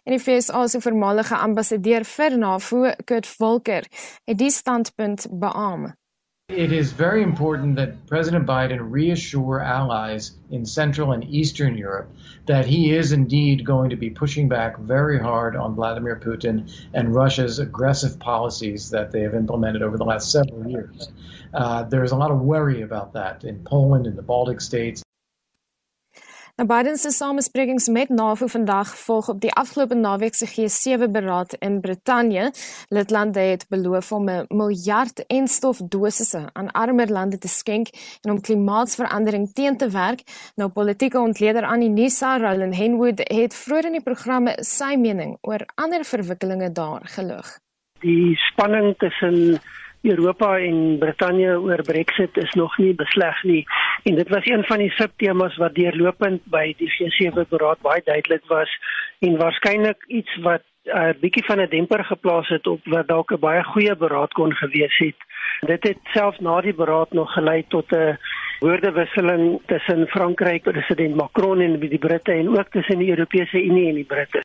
En die FSA se voormalige ambassadeur vir NAVO, Kurt Volker, het die standpunt beamoen. It is very important that President Biden reassure allies in Central and Eastern Europe that he is indeed going to be pushing back very hard on Vladimir Putin and Russia's aggressive policies that they have implemented over the last several years. Uh, there's a lot of worry about that in Poland, in the Baltic states. Nou Biden se samesprekings met NAVO vandag volg op die afgelope naweek se G7 beraad in Brittanje. Lidlande het beloof om 'n miljard en stofdosisse aan armer lande te skenk en om klimaatsverandering teen te werk. Nou politieke ontleder aan die NISA, Roland Henwood, het vroeër in die programme sy mening oor ander verwikkelinge daar gelig. Die spanning tussen Europa en Brittanje oor Brexit is nog nie besleg nie en dit was een van die subtemas wat deurlopend by die G7 beraad baie duidelik was en waarskynlik iets wat 'n uh, bietjie van 'n demper geplaas het op wat dalk 'n baie goeie beraad kon gewees het. Dit het selfs na die beraad nog gelei tot 'n woordewisseling tussen Frankryk president Macron en die Britte en ook tussen die Europese Unie en die Britte.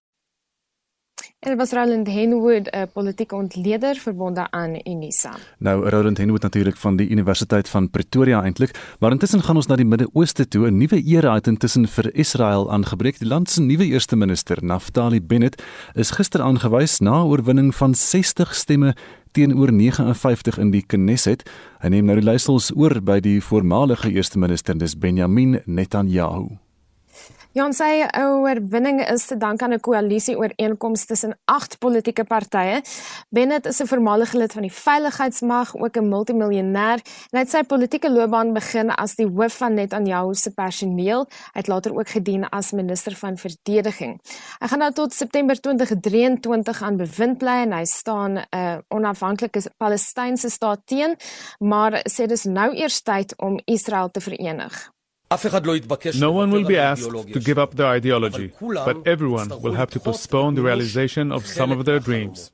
En was Roland Henwood 'n politieke ontleder verbonde aan Unisa. Nou Roland Henwood natuurlik van die Universiteit van Pretoria eintlik, maar intussen gaan ons na die Midde-Ooste toe. 'n Nuwe era het intussen vir Israel aangebreek. Die land se nuwe eerste minister, Naftali Bennett, is gister aangewys na oorwinning van 60 stemme teenoor 59 in die Knesset. Hy neem nou die leiersels oor by die voormalige eerste minister, dis Benjamin Netanyahu. Jan sê oorwinning is te dank aan 'n koalisie ooreenkoms tussen agt politieke partye. Bennett is 'n voormalige lid van die veiligheidsmag, ook 'n multimiljonêr, en hy het sy politieke loopbaan begin as die hoof van Netanyahu se personeel. Hy het later ook gedien as minister van verdediging. Hy gaan nou tot September 2023 aan bewind bly en hy staan 'n uh, onafhanklike Palestynse staat teen, maar sê dis nou eers tyd om Israel te verenig. No one will be asked to give up their ideology, but everyone will have to postpone the realization of some of their dreams.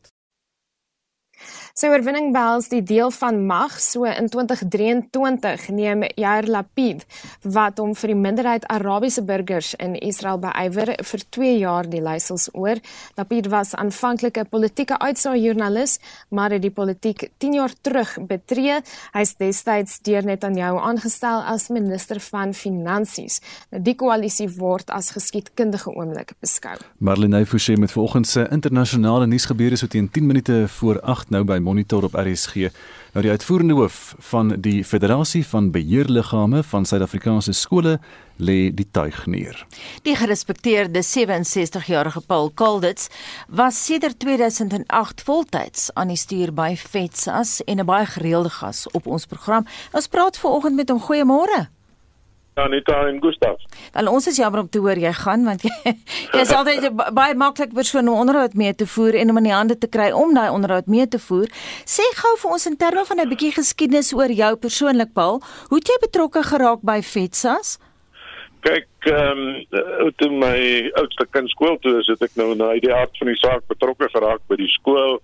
Sy oorwinning behels die deel van mag so in 2023 neem Yair Lapid wat hom vir die minderheid Arabiese burgers in Israel beywer vir 2 jaar die leiersels oor. Lapid was aanvanklik 'n politieke uitsaai joernalis, maar het die politiek 10 jaar terug betree. Hy is destyds deur Netanyahu aangestel as minister van finansies. Nou die koalisie word as geskiedkundige oomblik beskou. Marlene Forsie met vanoggend se internasionale nuusgebeure so teen 10 minute voor 8 nou by Monitor op RSG. Nou die uitvoerende hoof van die Federasie van Beheerliggame van Suid-Afrikaanse skole lê die tuig neer. Die gerespekteerde 67-jarige Paul Kalditz was sedert 2008 voltyds aan die stuur by FETSAS en 'n baie gereelde gas op ons program. Ons praat vanoggend met hom. Goeiemôre. Anita en Gustaf. Wel ons is jammer om te hoor jy gaan want jy, jy is altyd 'n baie maklike persoon om onderhoud mee te voer en om in die hande te kry om daai onderhoud mee te voer. Sê gou vir ons in terme van 'n bietjie geskiedenis oor jou persoonlik Paul. Hoe het jy betrokke geraak by FETSAS? Kyk, ehm um, toe my oudste kind skool toe is, het ek nou na die aard van die saak betrokke geraak by die skool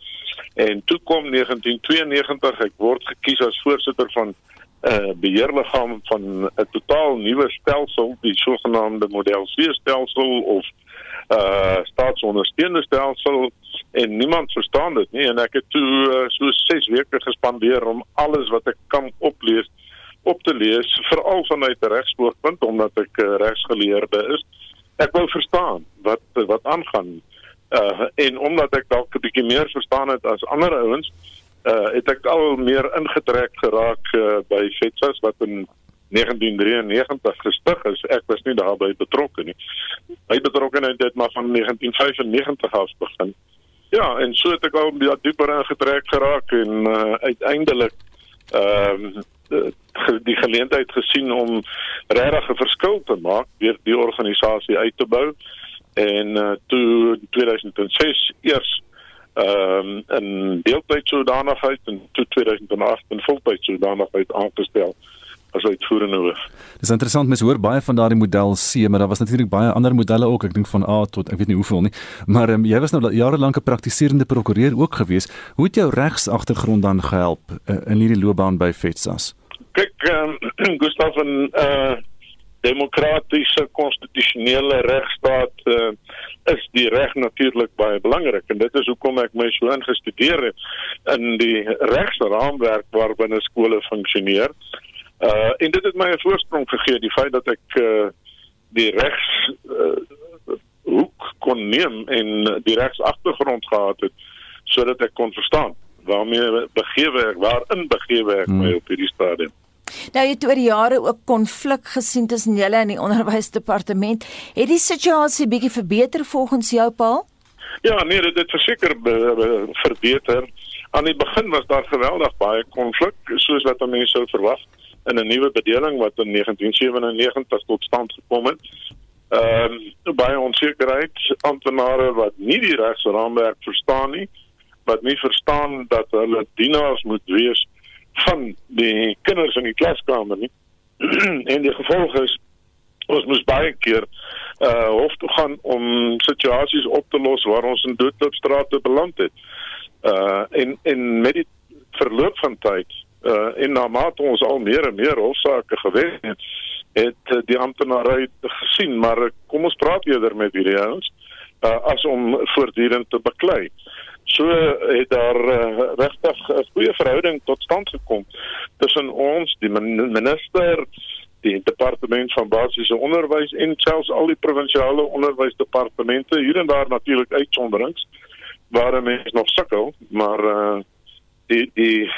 en toe kom 1992 ek word gekies as voorsitter van uh, beheerliggaam van 'n totaal nuwe stelsel, die sogenaamde model C stelsel of uh staatsondersteunde stelsel en niemand verstaan dit nie en ek het toe uh, so 6 weke gespandeer om alles wat ek kan oplees op te lees veral vanuit 'n regsoogpunt omdat ek uh, regsgeleerde is. Ek wou verstaan wat wat aangaan uh en omdat ek dalk 'n bietjie meer verstaan het as ander ouens het ek al meer ingetrek geraak uh, by FETSAS wat in 1993 gestig is. Ek was nie daarbey betrokke nie. My betrokkeheid het maar van 1995 af begin. Ja, en so het ek al baie dieper ingetrek geraak en uh, uiteindelik ehm uh, die geleentheid gesien om regtig 'n verskil te maak deur die organisasie uit te bou en uh, toe 2006 eers ehm um, in deeltyd sodanigheid en toe 2008 in voltyd sodanigheid aangestel as uitvoerende hoof. Dis interessant mens hoor baie van daardie model C, maar daar was natuurlik baie ander modelle ook, ek dink van A tot ek weet nie hoeveel nie. Maar um, jy was nou jare lank 'n praktiserende prokureur ook gewees. Hoe het jou regsagtergrond dan gehelp uh, in hierdie loopbaan by FETSAS? Kyk, um, Gustav en uh demokratiese konstitusionele regstaat uh, is die reg natuurlik baie belangrik en dit is hoekom ek my so ingestudeer het in die regsraamwerk waarbinne skole funksioneer. Uh en dit het my 'n voorsprong gegee die feit dat ek uh die regs uh, hoek kon neem en die regsagtergrond gehad het sodat ek kon verstaan waarmee begewe ek waarin begewe ek my hmm. op hierdie stadium. Nou jy het oor die jare ook konflik gesien tussen julle en die onderwysdepartement. Het die situasie bietjie verbeter volgens jou Paul? Ja, nee, dit het verseker verbeter. Aan die begin was daar geweldig baie konflik, soos wat mense sou verwag in 'n nuwe bedeling wat in 1997 tot stand gekom het. Ehm um, baie onsekerheid, amptenare wat nie die regsraamwerk verstaan nie, wat nie verstaan dat hulle dienaars moet wees van die kinders in die klaskamer nie. en die gevolg is ons moes baie keer uh hof toe gaan om situasies op te los waar ons in doodloopstrate beland het. Uh en en met die verloop van tyd Uh en na mate ons al meer en meer hofsaake gewen het, het uh, die amptenare gesien, maar uh, kom ons praat eerder met hierdie ouens uh as om voortdurend te beklei. So het daar uh, regtig 'n goeie verhouding tot stand gekom tussen ons, die minister, die departement van basiese onderwys en selfs al die provinsiale onderwysdepartemente hier en daar natuurlik uitsonderings waar mense nog sukkel, maar uh die die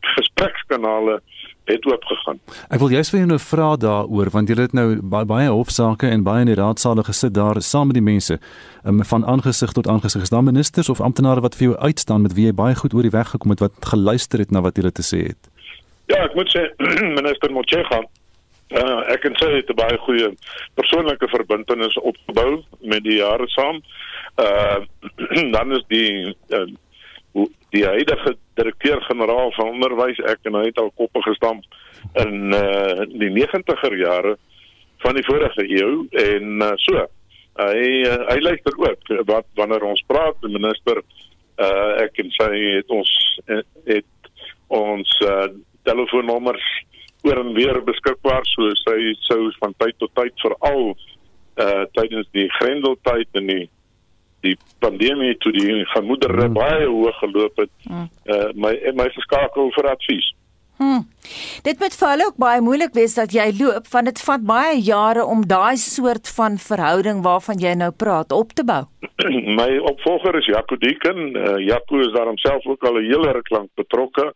gesprekskanale het oopgegaan. Ek wil juist vir jou nou vra daaroor want jy het nou baie baie hofsaake en baie in die raadsale gesit daar saam met die mense um, van aangesig tot aangesig. Is daar ministers of amptenare wat vir jou uitstaan met wie jy baie goed oor die weg gekom het wat geluister het na wat jy te sê het? Ja, ek moet sê minister Mochega uh, ek kan sê dit 'n baie goeie persoonlike verbintenis opgebou met die jare saam. Uh dan is die uh, die huidige direkteur-generaal van onderwys ek en hy het al koppe gestamp in uh die 90er jare van die vorige eeu en uh, so hy uh, hy luister ook wat wanneer ons praat die minister uh ek en sy het ons het ons uh telefoonnommers oor en weer beskikbaar so sy sou van tyd tot tyd veral uh tydens die grendeltyd en die die pandemie toe die gemoedere hmm. baie hoog geloop het hmm. uh, my my verskakel vir advies. Hmm. Dit moet vir hulle ook baie moeilik wees dat jy loop want dit vat baie jare om daai soort van verhouding waarvan jy nou praat op te bou. my opvolger is Jaco Deken. Uh, Jaco is daar homself ook al 'n hele ruk lank betrokke.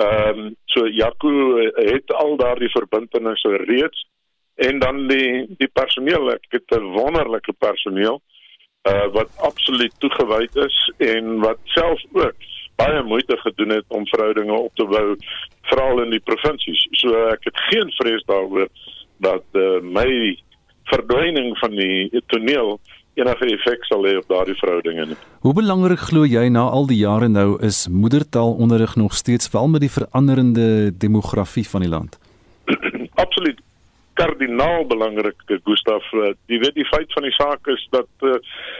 Ehm um, so Jaco het al daardie verbintenisse reeds en dan die die personeel, ek het 'n wonderlike personeel uh, wat absoluut toegewyd is en wat self ook baie moeite gedoen het om verhoudinge op te bou veral in die provinsies. So ek het geen vrees daaroor dat uh, my verdwyning van die toneel enige effek sal hê op daardie verhoudinge nie. Hoe belangrik glo jy na al die jare nou is moedertaalonderrig nog steeds veral met die veranderende demografie van die land? Absoluut kardinaal belangrik Gustaf. Uh, die weet die feit van die saak is dat uh,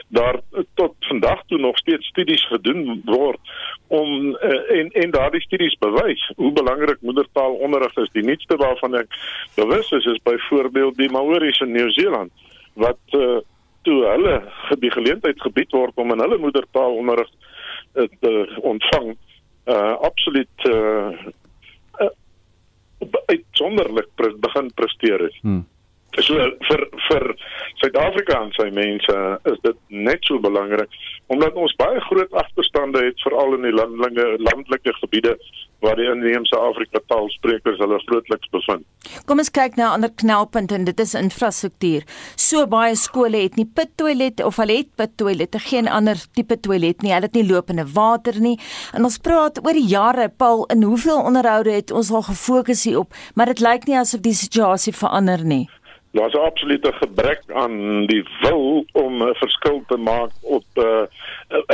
daar tot vandag toe nog steeds studies gedoen word om uh, en en daardie studies bewys hoe belangrik moedertaalonderrig is. Die nuutste waarvan ek bewus is is byvoorbeeld die Maoris in Nieu-Seeland wat uh, toe hulle die geleentheid gebied word om in hulle moedertaalonderrig uh, te ontvang uh, absoluut uh, uitsonderlik pre begin presteer het. Hmm. So vir vir Suid-Afrika en sy mense is dit net so belangrik omdat ons baie groot agterstande het veral in die landelike landelike gebiede waar die inheemse Afrika taalsprekers hulle grootliks bevind. Kom ons kyk na 'n ander knelpunt en dit is infrastruktuur. So baie skole het nie pittoilette of hulle het pittoilette, geen ander tipe toilet nie. Hulle het nie lopende water nie. En ons praat oor die jare, Paul, in hoeveel onderhoude het ons al gefokus hierop, maar dit lyk nie asof die situasie verander nie. Daar's 'n absolute gebrek aan die wil om 'n verskil te maak op uh,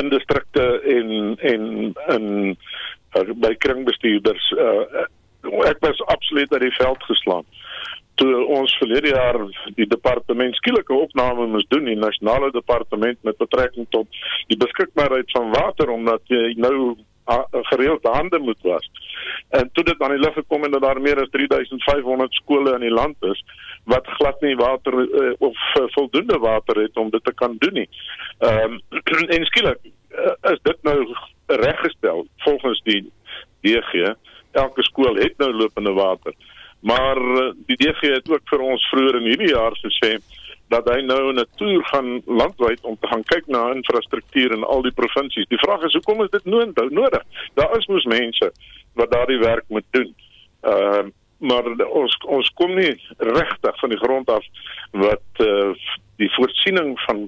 in distrikte en en in uh, by kringbestuurders. Uh, ek was absoluut uit die veld geslaan toe ons verlede jaar die departement skielike opname moes doen die nasionale departement met betrekking tot die beskikbaarheid van water omdat jy nou gereeld hande moet was. En toe dit aan die lig gekom en dat daar meer as 3500 skole in die land is wat glad nie water uh, of uh, voldoende water het om dit te kan doen nie. Ehm um, en skielik uh, is dit nou reggestel volgens die DG. Elke skool het nou lopende water. Maar uh, die DG het ook vir ons vroeër in hierdie jaar gesê dat hy nou 'n toer gaan landwyd om te gaan kyk na infrastruktuur in al die provinsies. Die vraag is hoekom is dit nodig? Daar is mos mense wat daardie werk moet doen. Ehm uh, maar ons ons kom nie regtig van die grond af wat uh, die voorsiening van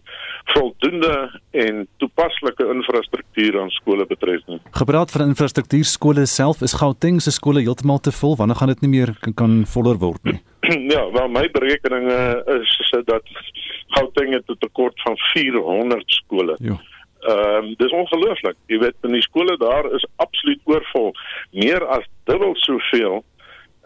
voldoende en toepaslike infrastruktuur aan skole betref nie. Gepraat van infrastruktuur skole self is Gauteng se skole heeltemal te vol. Wanneer gaan dit nie meer kan, kan voller word nie? ja, wel my berekeninge is, dat Gauteng het 'n tekort van 400 skole. Ja. Ehm um, dis ongelooflik. Jy weet, in die skole daar is absoluut oorvol. Meer as dubbel soveel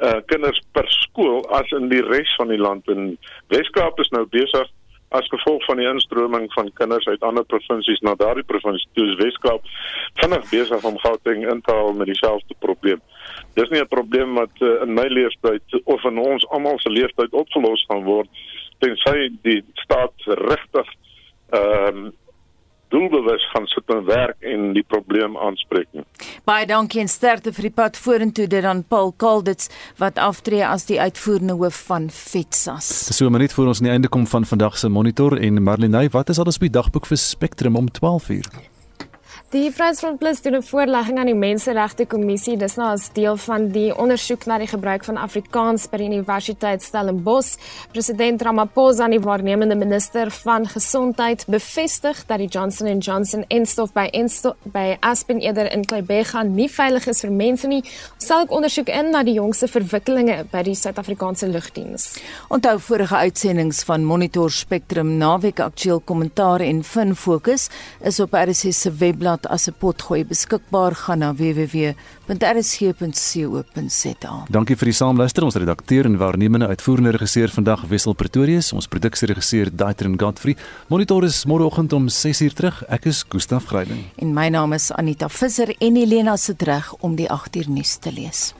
uh kinders per skool as in die res van die land en Weskaap is nou besig as gevolg van die instroming van kinders uit ander provinsies na daardie provinsie toe is Weskaap vinnig besig om Gauteng in te haal met dieselfde probleem. Dis nie 'n probleem wat uh, in my leeftyd of in ons almal se leeftyd opgelos gaan word tensy die staat regtig ehm um, doelbewus gaan sit en werk en die probleem aanspreek nie. Baie dankie en sterkte vir die pad vorentoe dit aan Paul Kaldits wat aftree as die uitvoerende hoof van FETSAS. Dis so 'n minuut voor ons aan die einde kom van vandag se monitor en Marlenae, wat is alles op die dagboek vir Spectrum om 12:00? Die Vryheidsfront Plus doen 'n voorlegging aan die Menseregte Kommissie. Dis nou as deel van die ondersoek na die gebruik van Afrikaans by die Universiteit Stellenbosch. President Ramaphosa, die waarnemende minister van Gesondheid, bevestig dat die Johnson & Johnson enstof by enstof by Aspen eerder in Kleinbega nie veilig is vir mense nie. Sal ek ondersoek in na die jongste verwikkelinge by die Suid-Afrikaanse lugdiens. Onthou vorige uitsendings van Monitor Spectrum naweek aktueel kommentaar en fin fokus is op RSC se webblad word as 'n potgooi beskikbaar gaan na www.rsg.co.za. Dankie vir die saamluister. Ons redakteur en waarnemende uitvoerende regisseur vandag Wessel Pretorius, ons produksieregisseur Daitrin Godfrey. Monitor is môreoggend om 6uur terug. Ek is Gustaf Greiding. En my naam is Anita Visser en Helena se reg om die 8uur nuus te lees.